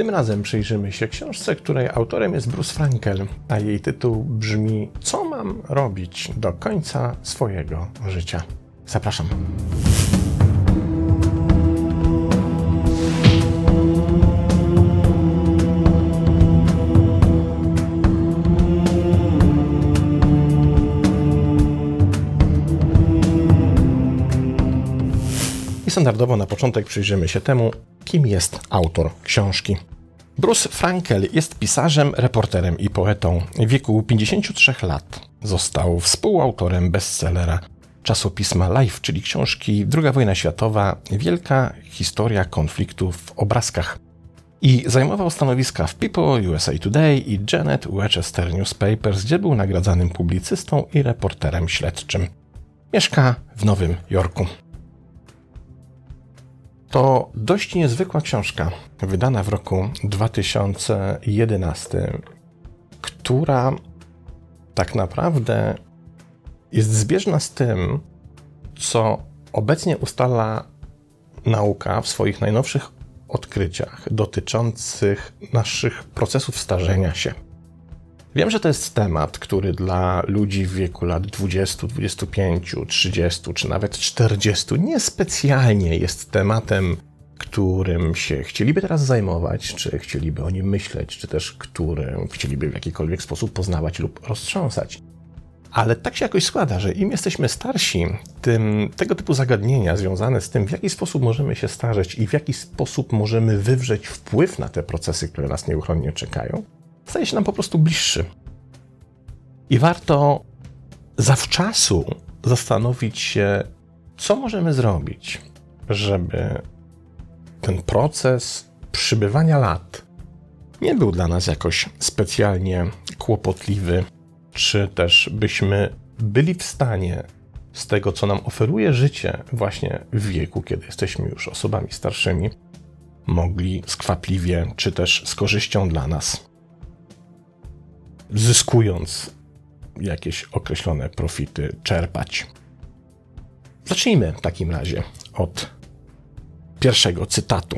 Tym razem przyjrzymy się książce, której autorem jest Bruce Frankel, a jej tytuł brzmi Co mam robić do końca swojego życia? Zapraszam. I standardowo na początek przyjrzymy się temu, kim jest autor książki. Bruce Frankel jest pisarzem, reporterem i poetą. W wieku 53 lat został współautorem bestsellera czasopisma Life, czyli książki II wojna światowa, wielka historia konfliktu w obrazkach. I zajmował stanowiska w People, USA Today i Janet Westchester Newspapers, gdzie był nagradzanym publicystą i reporterem śledczym. Mieszka w Nowym Jorku. To dość niezwykła książka, wydana w roku 2011, która tak naprawdę jest zbieżna z tym, co obecnie ustala nauka w swoich najnowszych odkryciach dotyczących naszych procesów starzenia się. Wiem, że to jest temat, który dla ludzi w wieku lat 20, 25, 30 czy nawet 40 niespecjalnie jest tematem, którym się chcieliby teraz zajmować, czy chcieliby o nim myśleć, czy też którym chcieliby w jakikolwiek sposób poznawać lub roztrząsać. Ale tak się jakoś składa, że im jesteśmy starsi, tym tego typu zagadnienia związane z tym, w jaki sposób możemy się starzeć i w jaki sposób możemy wywrzeć wpływ na te procesy, które nas nieuchronnie czekają, staje się nam po prostu bliższy. I warto zawczasu zastanowić się, co możemy zrobić, żeby ten proces przybywania lat nie był dla nas jakoś specjalnie kłopotliwy, czy też byśmy byli w stanie z tego, co nam oferuje życie, właśnie w wieku, kiedy jesteśmy już osobami starszymi, mogli skwapliwie, czy też z korzyścią dla nas zyskując jakieś określone profity, czerpać. Zacznijmy w takim razie od pierwszego cytatu.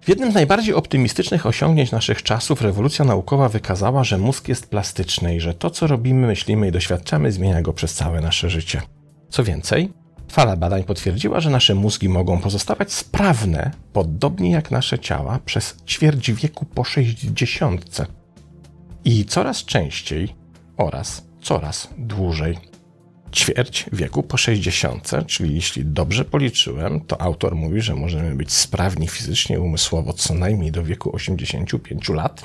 W jednym z najbardziej optymistycznych osiągnięć naszych czasów rewolucja naukowa wykazała, że mózg jest plastyczny i że to, co robimy, myślimy i doświadczamy, zmienia go przez całe nasze życie. Co więcej, fala badań potwierdziła, że nasze mózgi mogą pozostawać sprawne, podobnie jak nasze ciała, przez ćwierć wieku po 60 i coraz częściej oraz coraz dłużej. Ćwierć wieku po 60, czyli jeśli dobrze policzyłem, to autor mówi, że możemy być sprawni fizycznie i umysłowo co najmniej do wieku 85 lat.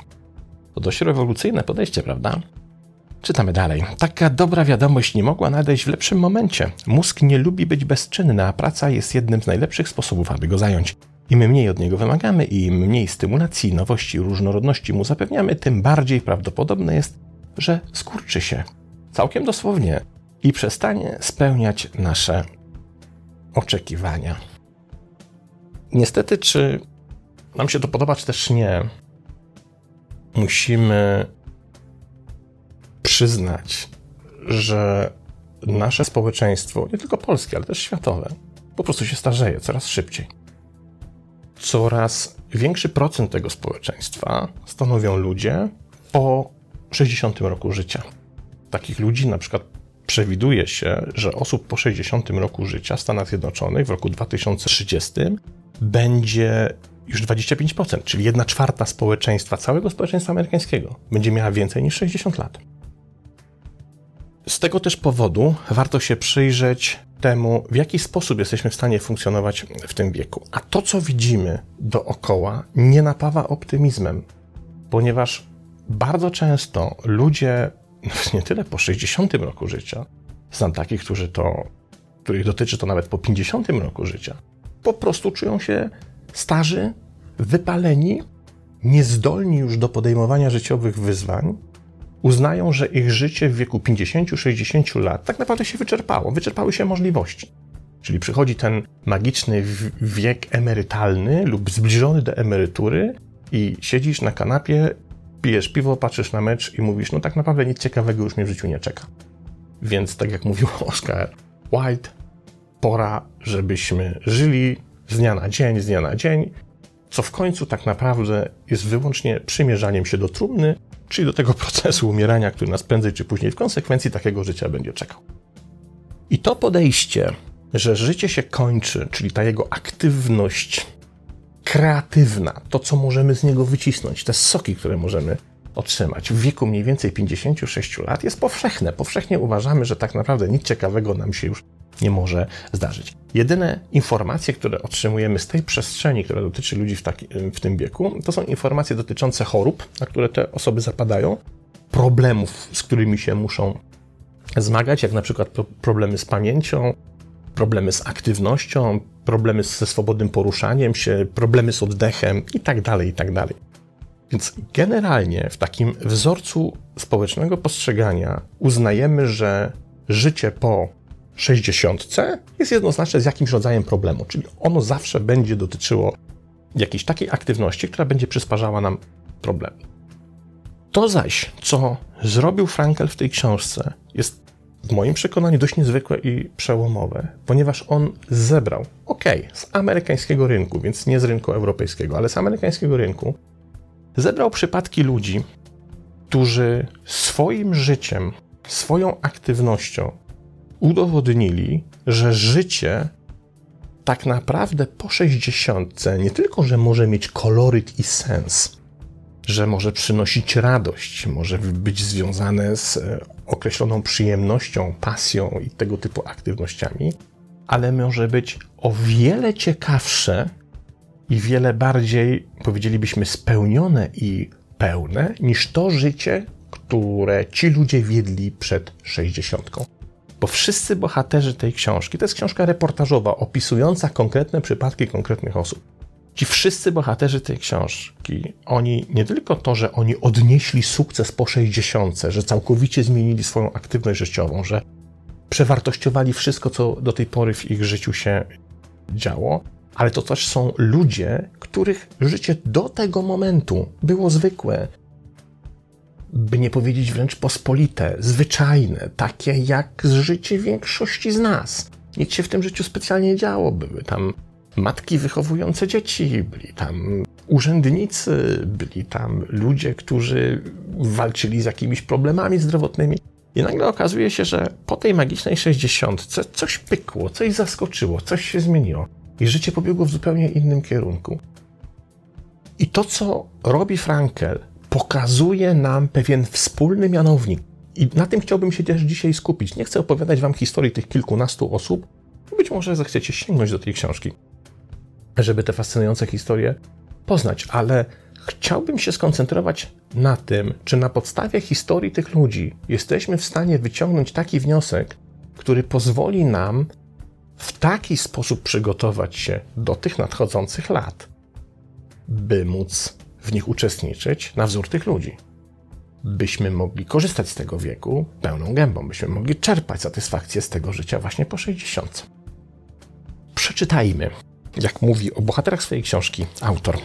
To dość rewolucyjne podejście, prawda? Czytamy dalej. Taka dobra wiadomość nie mogła nadejść w lepszym momencie. Mózg nie lubi być bezczynny, a praca jest jednym z najlepszych sposobów, aby go zająć. Im mniej od niego wymagamy i im mniej stymulacji, nowości różnorodności mu zapewniamy, tym bardziej prawdopodobne jest, że skurczy się. Całkiem dosłownie. I przestanie spełniać nasze oczekiwania. Niestety, czy nam się to podoba, czy też nie, musimy przyznać, że nasze społeczeństwo, nie tylko polskie, ale też światowe, po prostu się starzeje coraz szybciej coraz większy procent tego społeczeństwa stanowią ludzie po 60 roku życia. Takich ludzi na przykład przewiduje się, że osób po 60 roku życia w Stanach Zjednoczonych w roku 2030 będzie już 25%, czyli 1 czwarta społeczeństwa, całego społeczeństwa amerykańskiego będzie miała więcej niż 60 lat. Z tego też powodu warto się przyjrzeć temu, w jaki sposób jesteśmy w stanie funkcjonować w tym wieku. A to, co widzimy dookoła, nie napawa optymizmem, ponieważ bardzo często ludzie, nie tyle po 60 roku życia, znam takich, którzy to, których dotyczy to nawet po 50 roku życia, po prostu czują się starzy, wypaleni, niezdolni już do podejmowania życiowych wyzwań uznają, że ich życie w wieku 50-60 lat tak naprawdę się wyczerpało, wyczerpały się możliwości. Czyli przychodzi ten magiczny wiek emerytalny lub zbliżony do emerytury i siedzisz na kanapie, pijesz piwo, patrzysz na mecz i mówisz, no tak naprawdę nic ciekawego już mnie w życiu nie czeka. Więc tak jak mówił Oscar Wilde, pora, żebyśmy żyli z dnia na dzień, z dnia na dzień co w końcu tak naprawdę jest wyłącznie przymierzaniem się do trumny, czyli do tego procesu umierania, który nas prędzej czy później w konsekwencji takiego życia będzie czekał. I to podejście, że życie się kończy, czyli ta jego aktywność kreatywna, to co możemy z niego wycisnąć, te soki, które możemy otrzymać w wieku mniej więcej 56 lat, jest powszechne. Powszechnie uważamy, że tak naprawdę nic ciekawego nam się już nie może zdarzyć. Jedyne informacje, które otrzymujemy z tej przestrzeni, która dotyczy ludzi w, taki, w tym wieku, to są informacje dotyczące chorób, na które te osoby zapadają, problemów, z którymi się muszą zmagać, jak na przykład problemy z pamięcią, problemy z aktywnością, problemy ze swobodnym poruszaniem się, problemy z oddechem itd., tak itd. Tak Więc generalnie w takim wzorcu społecznego postrzegania uznajemy, że życie po 60 jest jednoznaczne z jakimś rodzajem problemu, czyli ono zawsze będzie dotyczyło jakiejś takiej aktywności, która będzie przysparzała nam problemy. To zaś, co zrobił Frankel w tej książce, jest w moim przekonaniu dość niezwykłe i przełomowe, ponieważ on zebrał, ok, z amerykańskiego rynku, więc nie z rynku europejskiego, ale z amerykańskiego rynku, zebrał przypadki ludzi, którzy swoim życiem, swoją aktywnością udowodnili, że życie tak naprawdę po 60 nie tylko, że może mieć koloryt i sens, że może przynosić radość, może być związane z e, określoną przyjemnością, pasją i tego typu aktywnościami, ale może być o wiele ciekawsze i wiele bardziej, powiedzielibyśmy, spełnione i pełne niż to życie, które ci ludzie wiedli przed 60. Bo wszyscy bohaterzy tej książki, to jest książka reportażowa opisująca konkretne przypadki konkretnych osób. Ci wszyscy bohaterzy tej książki, oni nie tylko to, że oni odnieśli sukces po 60, że całkowicie zmienili swoją aktywność życiową, że przewartościowali wszystko, co do tej pory w ich życiu się działo, ale to też są ludzie, których życie do tego momentu było zwykłe, by nie powiedzieć wręcz pospolite, zwyczajne, takie jak życie większości z nas. Nic się w tym życiu specjalnie działo. Były tam matki wychowujące dzieci, byli tam urzędnicy, byli tam ludzie, którzy walczyli z jakimiś problemami zdrowotnymi. I nagle okazuje się, że po tej magicznej sześćdziesiątce coś pykło, coś zaskoczyło, coś się zmieniło. I życie pobiegło w zupełnie innym kierunku. I to, co robi Frankel, pokazuje nam pewien wspólny mianownik. I na tym chciałbym się też dzisiaj skupić. Nie chcę opowiadać Wam historii tych kilkunastu osób. Być może zechcecie sięgnąć do tej książki żeby te fascynujące historie poznać, ale chciałbym się skoncentrować na tym, czy na podstawie historii tych ludzi jesteśmy w stanie wyciągnąć taki wniosek, który pozwoli nam w taki sposób przygotować się do tych nadchodzących lat, by móc w nich uczestniczyć na wzór tych ludzi. Byśmy mogli korzystać z tego wieku pełną gębą, byśmy mogli czerpać satysfakcję z tego życia właśnie po 60. Przeczytajmy jak mówi o bohaterach swojej książki autor.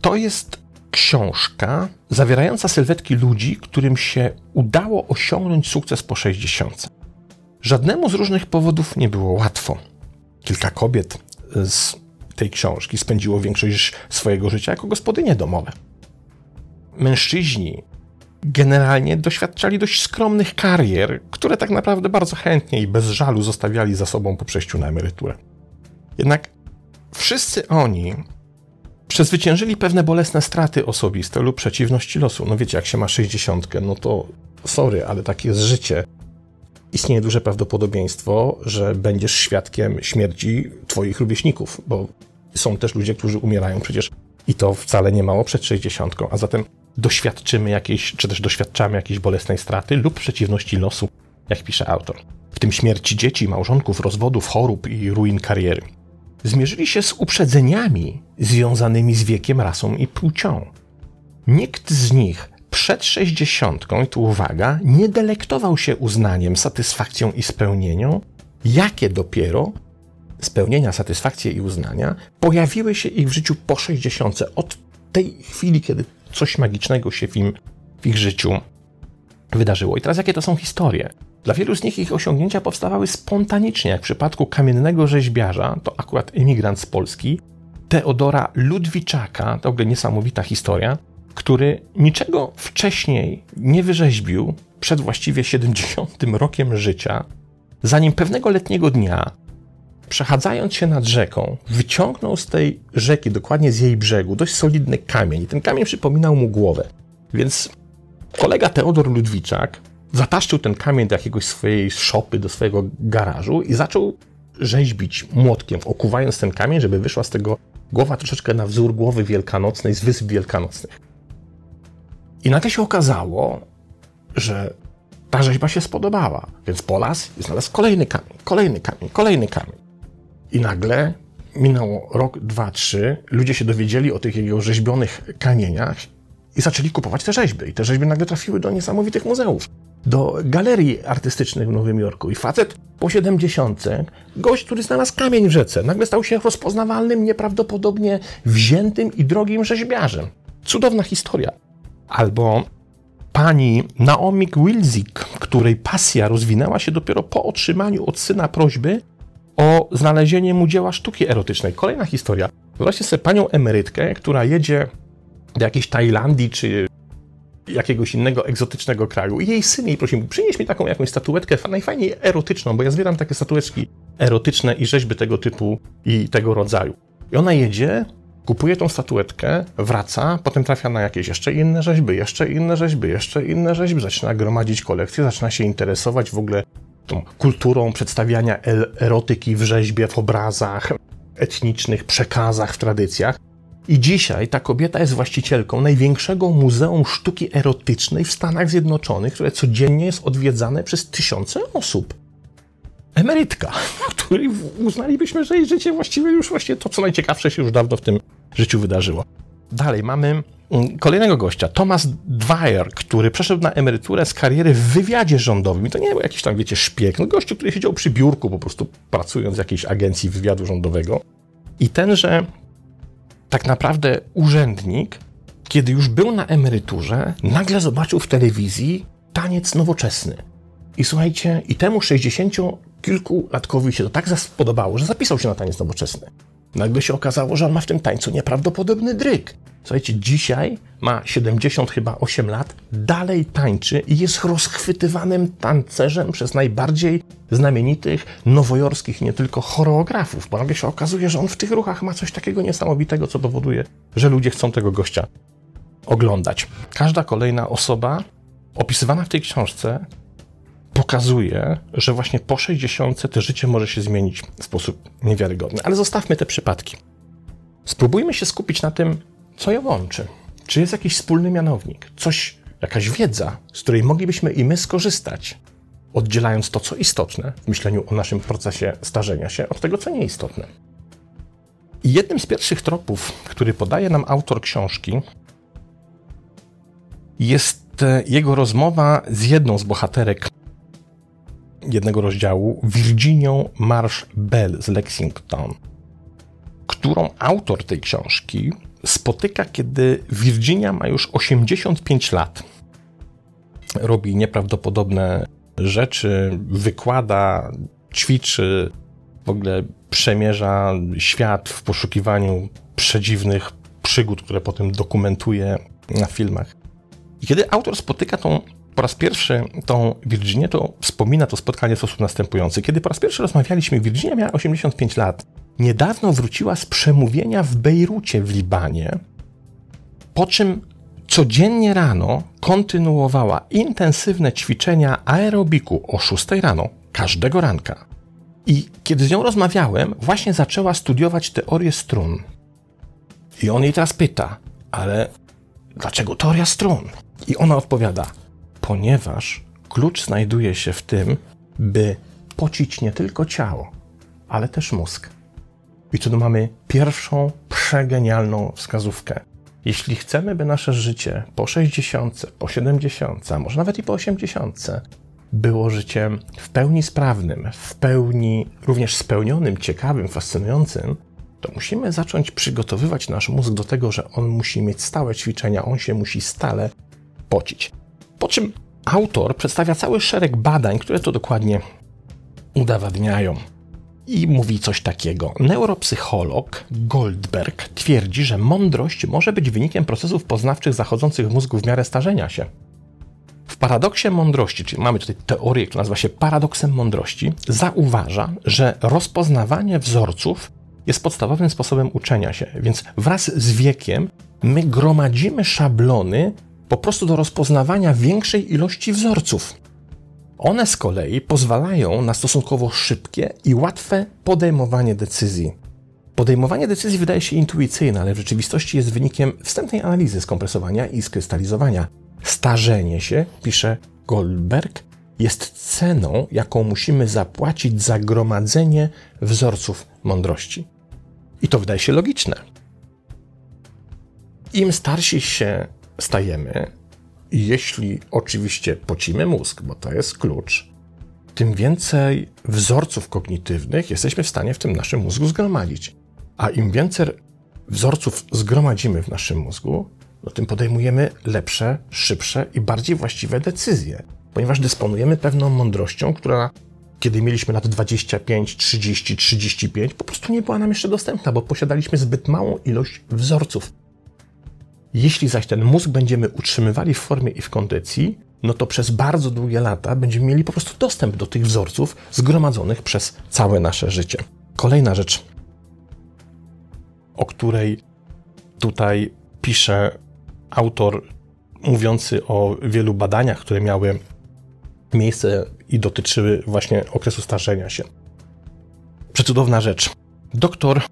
To jest książka zawierająca sylwetki ludzi, którym się udało osiągnąć sukces po 60. Żadnemu z różnych powodów nie było łatwo. Kilka kobiet z tej książki spędziło większość swojego życia jako gospodynie domowe. Mężczyźni generalnie doświadczali dość skromnych karier, które tak naprawdę bardzo chętnie i bez żalu zostawiali za sobą po przejściu na emeryturę. Jednak wszyscy oni przezwyciężyli pewne bolesne straty osobiste lub przeciwności losu. No wiecie, jak się ma 60, no to sorry, ale takie jest życie. Istnieje duże prawdopodobieństwo, że będziesz świadkiem śmierci twoich rówieśników, bo są też ludzie, którzy umierają przecież i to wcale nie mało przed 60, a zatem doświadczymy jakiejś, czy też doświadczamy jakiejś bolesnej straty lub przeciwności losu, jak pisze autor. W tym śmierci dzieci, małżonków, rozwodów, chorób i ruin kariery. Zmierzyli się z uprzedzeniami związanymi z wiekiem, rasą i płcią. Nikt z nich przed sześćdziesiątką, i tu uwaga, nie delektował się uznaniem, satysfakcją i spełnieniem, jakie dopiero spełnienia, satysfakcje i uznania pojawiły się ich w życiu po sześćdziesiątce. Od tej chwili, kiedy coś magicznego się w, im, w ich życiu wydarzyło. I teraz jakie to są historie? Dla wielu z nich ich osiągnięcia powstawały spontanicznie, jak w przypadku kamiennego rzeźbiarza, to akurat emigrant z Polski, Teodora Ludwiczaka, to w ogóle niesamowita historia, który niczego wcześniej nie wyrzeźbił przed właściwie 70 rokiem życia, zanim pewnego letniego dnia, przechadzając się nad rzeką, wyciągnął z tej rzeki, dokładnie z jej brzegu, dość solidny kamień. I ten kamień przypominał mu głowę. Więc kolega Teodor Ludwiczak zataszczył ten kamień do jakiegoś swojej szopy, do swojego garażu i zaczął rzeźbić młotkiem, okuwając ten kamień, żeby wyszła z tego głowa troszeczkę na wzór głowy wielkanocnej z Wysp Wielkanocnych. I nagle się okazało, że ta rzeźba się spodobała, więc Polas znalazł kolejny kamień, kolejny kamień, kolejny kamień. I nagle minęło rok, dwa, trzy, ludzie się dowiedzieli o tych jego rzeźbionych kamieniach i zaczęli kupować te rzeźby. I te rzeźby nagle trafiły do niesamowitych muzeów, do galerii artystycznych w Nowym Jorku. I facet po 70, gość, który znalazł kamień w rzece, nagle stał się rozpoznawalnym, nieprawdopodobnie wziętym i drogim rzeźbiarzem. Cudowna historia. Albo pani Naomi Wilzik, której pasja rozwinęła się dopiero po otrzymaniu od syna prośby o znalezienie mu dzieła sztuki erotycznej. Kolejna historia. Wyobraźcie sobie panią emerytkę, która jedzie do jakiejś Tajlandii czy jakiegoś innego egzotycznego kraju i jej syn jej prosi, przynieś mi taką jakąś statuetkę najfajniej erotyczną, bo ja zbieram takie statueczki erotyczne i rzeźby tego typu i tego rodzaju. I ona jedzie, kupuje tą statuetkę, wraca, potem trafia na jakieś jeszcze inne rzeźby, jeszcze inne rzeźby, jeszcze inne rzeźby, zaczyna gromadzić kolekcję, zaczyna się interesować w ogóle tą kulturą przedstawiania erotyki w rzeźbie, w obrazach etnicznych, przekazach, w tradycjach. I dzisiaj ta kobieta jest właścicielką największego muzeum sztuki erotycznej w Stanach Zjednoczonych, które codziennie jest odwiedzane przez tysiące osób. Emerytka, której uznalibyśmy, że jej życie właściwie już właśnie to, co najciekawsze się już dawno w tym życiu wydarzyło. Dalej mamy mm, kolejnego gościa, Thomas Dwyer, który przeszedł na emeryturę z kariery w wywiadzie rządowym. I to nie był jakiś tam, wiecie, szpieg. No gościu, który siedział przy biurku, po prostu pracując w jakiejś agencji wywiadu rządowego. I tenże tak naprawdę urzędnik, kiedy już był na emeryturze, nagle zobaczył w telewizji taniec nowoczesny. I słuchajcie, i temu 60 kilkulatkowi się to tak spodobało, że zapisał się na taniec nowoczesny. Nagle się okazało, że on ma w tym tańcu nieprawdopodobny dryk. Słuchajcie, dzisiaj ma 70 chyba 8 lat, dalej tańczy i jest rozchwytywanym tancerzem przez najbardziej znamienitych nowojorskich nie tylko choreografów, bo nagle się okazuje, że on w tych ruchach ma coś takiego niesamowitego, co powoduje, że ludzie chcą tego gościa oglądać. Każda kolejna osoba opisywana w tej książce pokazuje, że właśnie po 60 to życie może się zmienić w sposób niewiarygodny. Ale zostawmy te przypadki. Spróbujmy się skupić na tym, co je łączy. Czy jest jakiś wspólny mianownik, coś, jakaś wiedza, z której moglibyśmy i my skorzystać, oddzielając to, co istotne w myśleniu o naszym procesie starzenia się, od tego, co nieistotne. I jednym z pierwszych tropów, który podaje nam autor książki, jest e, jego rozmowa z jedną z bohaterek jednego rozdziału, Virginią Marsh Bell z Lexington, którą autor tej książki spotyka, kiedy Virginia ma już 85 lat. Robi nieprawdopodobne rzeczy, wykłada, ćwiczy, w ogóle przemierza świat w poszukiwaniu przedziwnych przygód, które potem dokumentuje na filmach. I kiedy autor spotyka tą po raz pierwszy tą Virginię, to wspomina to spotkanie w sposób następujący. Kiedy po raz pierwszy rozmawialiśmy, Virginia miała 85 lat. Niedawno wróciła z przemówienia w Bejrucie w Libanie, po czym codziennie rano kontynuowała intensywne ćwiczenia aerobiku o 6 rano, każdego ranka. I kiedy z nią rozmawiałem, właśnie zaczęła studiować teorię strun. I on jej teraz pyta, ale dlaczego teoria strun? I ona odpowiada, ponieważ klucz znajduje się w tym, by pocić nie tylko ciało, ale też mózg. I tu mamy pierwszą przegenialną wskazówkę. Jeśli chcemy, by nasze życie po 60, po 70, a może nawet i po 80 było życiem w pełni sprawnym, w pełni również spełnionym, ciekawym, fascynującym, to musimy zacząć przygotowywać nasz mózg do tego, że on musi mieć stałe ćwiczenia, on się musi stale pocić. Po czym autor przedstawia cały szereg badań, które to dokładnie udowadniają. I mówi coś takiego. Neuropsycholog Goldberg twierdzi, że mądrość może być wynikiem procesów poznawczych zachodzących w mózgu w miarę starzenia się. W paradoksie mądrości, czyli mamy tutaj teorię, która nazywa się paradoksem mądrości, zauważa, że rozpoznawanie wzorców jest podstawowym sposobem uczenia się, więc wraz z wiekiem my gromadzimy szablony po prostu do rozpoznawania większej ilości wzorców. One z kolei pozwalają na stosunkowo szybkie i łatwe podejmowanie decyzji. Podejmowanie decyzji wydaje się intuicyjne, ale w rzeczywistości jest wynikiem wstępnej analizy skompresowania i skrystalizowania. Starzenie się, pisze Goldberg, jest ceną, jaką musimy zapłacić za gromadzenie wzorców mądrości. I to wydaje się logiczne. Im starsi się stajemy, jeśli oczywiście pocimy mózg, bo to jest klucz, tym więcej wzorców kognitywnych jesteśmy w stanie w tym naszym mózgu zgromadzić. A im więcej wzorców zgromadzimy w naszym mózgu, no tym podejmujemy lepsze, szybsze i bardziej właściwe decyzje, ponieważ dysponujemy pewną mądrością, która kiedy mieliśmy lat 25, 30, 35, po prostu nie była nam jeszcze dostępna, bo posiadaliśmy zbyt małą ilość wzorców. Jeśli zaś ten mózg będziemy utrzymywali w formie i w kondycji, no to przez bardzo długie lata będziemy mieli po prostu dostęp do tych wzorców zgromadzonych przez całe nasze życie. Kolejna rzecz, o której tutaj pisze autor, mówiący o wielu badaniach, które miały miejsce i dotyczyły właśnie okresu starzenia się. Przecudowna rzecz. Doktor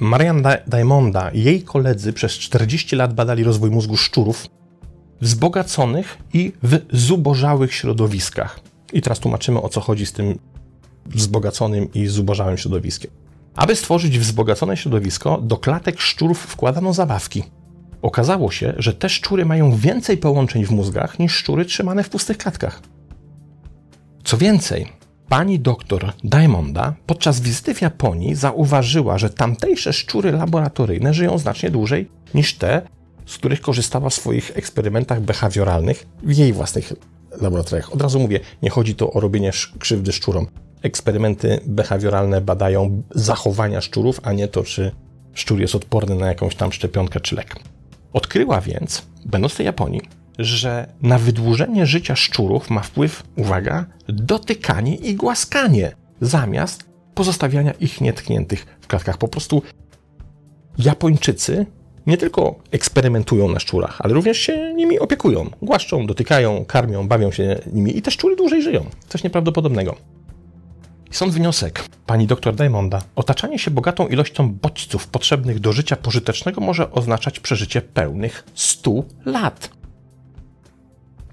Marian Diamonda i jej koledzy przez 40 lat badali rozwój mózgu szczurów w wzbogaconych i w zubożałych środowiskach. I teraz tłumaczymy o co chodzi z tym wzbogaconym i zubożałym środowiskiem. Aby stworzyć wzbogacone środowisko, do klatek szczurów wkładano zabawki. Okazało się, że te szczury mają więcej połączeń w mózgach niż szczury trzymane w pustych klatkach. Co więcej, pani doktor Diamonda podczas wizyty w Japonii zauważyła, że tamtejsze szczury laboratoryjne żyją znacznie dłużej niż te, z których korzystała w swoich eksperymentach behawioralnych w jej własnych laboratoriach. Od razu mówię, nie chodzi tu o robienie krzywdy szczurom. Eksperymenty behawioralne badają zachowania szczurów, a nie to, czy szczur jest odporny na jakąś tam szczepionkę czy lek. Odkryła więc, będąc w Japonii, że na wydłużenie życia szczurów ma wpływ, uwaga, dotykanie i głaskanie, zamiast pozostawiania ich nietkniętych w klatkach. Po prostu Japończycy nie tylko eksperymentują na szczurach, ale również się nimi opiekują. Głaszczą, dotykają, karmią, bawią się nimi i te szczury dłużej żyją. Coś nieprawdopodobnego. Stąd wniosek pani dr Diamonda. Otaczanie się bogatą ilością bodźców potrzebnych do życia pożytecznego może oznaczać przeżycie pełnych 100 lat.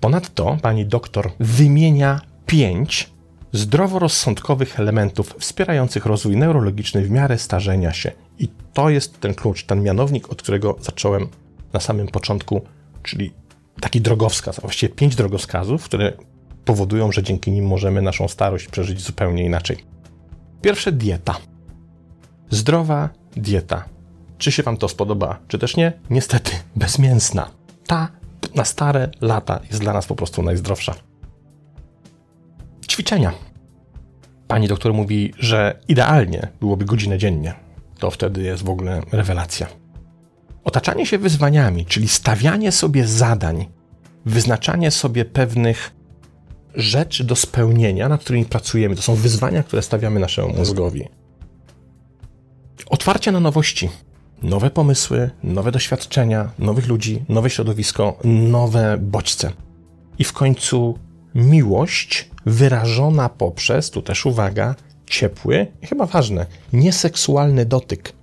Ponadto pani doktor wymienia pięć zdroworozsądkowych elementów wspierających rozwój neurologiczny w miarę starzenia się. I to jest ten klucz, ten mianownik, od którego zacząłem na samym początku, czyli taki drogowskaz, a właściwie pięć drogowskazów, które powodują, że dzięki nim możemy naszą starość przeżyć zupełnie inaczej. Pierwsze dieta. Zdrowa dieta. Czy się Wam to spodoba, czy też nie? Niestety, bezmięsna. Ta na stare lata jest dla nas po prostu najzdrowsza. Ćwiczenia. Pani doktor mówi, że idealnie byłoby godzinę dziennie. To wtedy jest w ogóle rewelacja. Otaczanie się wyzwaniami, czyli stawianie sobie zadań, wyznaczanie sobie pewnych rzeczy do spełnienia, nad którymi pracujemy. To są wyzwania, które stawiamy naszemu mózgowi. Otwarcie na nowości nowe pomysły, nowe doświadczenia, nowych ludzi, nowe środowisko, nowe bodźce. I w końcu miłość wyrażona poprzez, tu też uwaga, ciepły i chyba ważne, nieseksualny dotyk.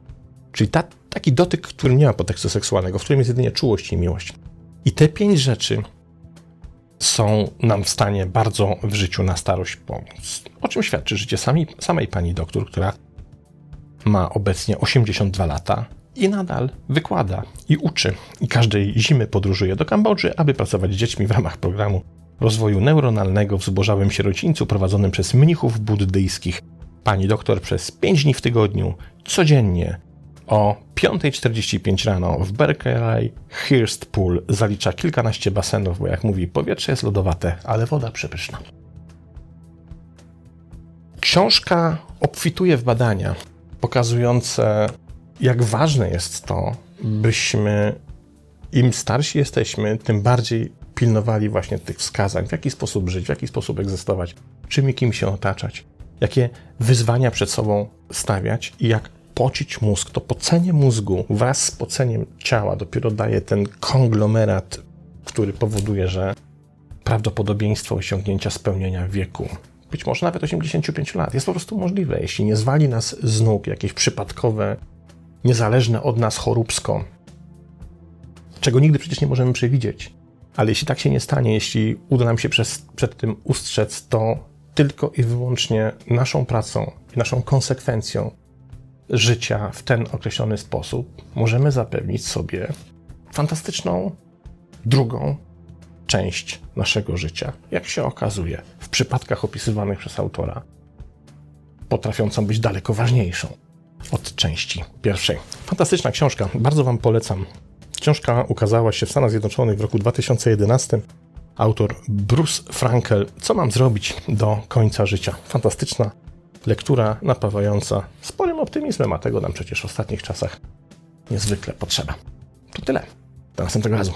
Czyli ta, taki dotyk, który nie ma podtekstu seksualnego, w którym jest jedynie czułość i miłość. I te pięć rzeczy są nam w stanie bardzo w życiu na starość pomóc. O czym świadczy życie sami, samej pani doktor, która ma obecnie 82 lata, i nadal wykłada i uczy. I każdej zimy podróżuje do Kambodży, aby pracować z dziećmi w ramach programu rozwoju neuronalnego w zubożałym sierocińcu prowadzonym przez mnichów buddyjskich. Pani doktor przez 5 dni w tygodniu, codziennie o 5.45 rano w Berkeley Hearst Pool zalicza kilkanaście basenów, bo jak mówi, powietrze jest lodowate, ale woda przepyszna. Książka obfituje w badania pokazujące, jak ważne jest to, byśmy im starsi jesteśmy, tym bardziej pilnowali właśnie tych wskazań, w jaki sposób żyć, w jaki sposób egzystować, czym i kim się otaczać, jakie wyzwania przed sobą stawiać i jak pocić mózg. To pocenie mózgu wraz z poceniem ciała dopiero daje ten konglomerat, który powoduje, że prawdopodobieństwo osiągnięcia spełnienia wieku, być może nawet 85 lat, jest po prostu możliwe, jeśli nie zwali nas z nóg jakieś przypadkowe, niezależne od nas choróbsko, czego nigdy przecież nie możemy przewidzieć. Ale jeśli tak się nie stanie, jeśli uda nam się przez, przed tym ustrzec, to tylko i wyłącznie naszą pracą i naszą konsekwencją życia w ten określony sposób możemy zapewnić sobie fantastyczną drugą część naszego życia. Jak się okazuje, w przypadkach opisywanych przez autora, potrafiącą być daleko ważniejszą od części pierwszej. Fantastyczna książka, bardzo Wam polecam. Książka ukazała się w Stanach Zjednoczonych w roku 2011. Autor Bruce Frankel. Co mam zrobić do końca życia? Fantastyczna lektura, napawająca sporym optymizmem, a tego nam przecież w ostatnich czasach niezwykle potrzeba. To tyle. Do następnego razu.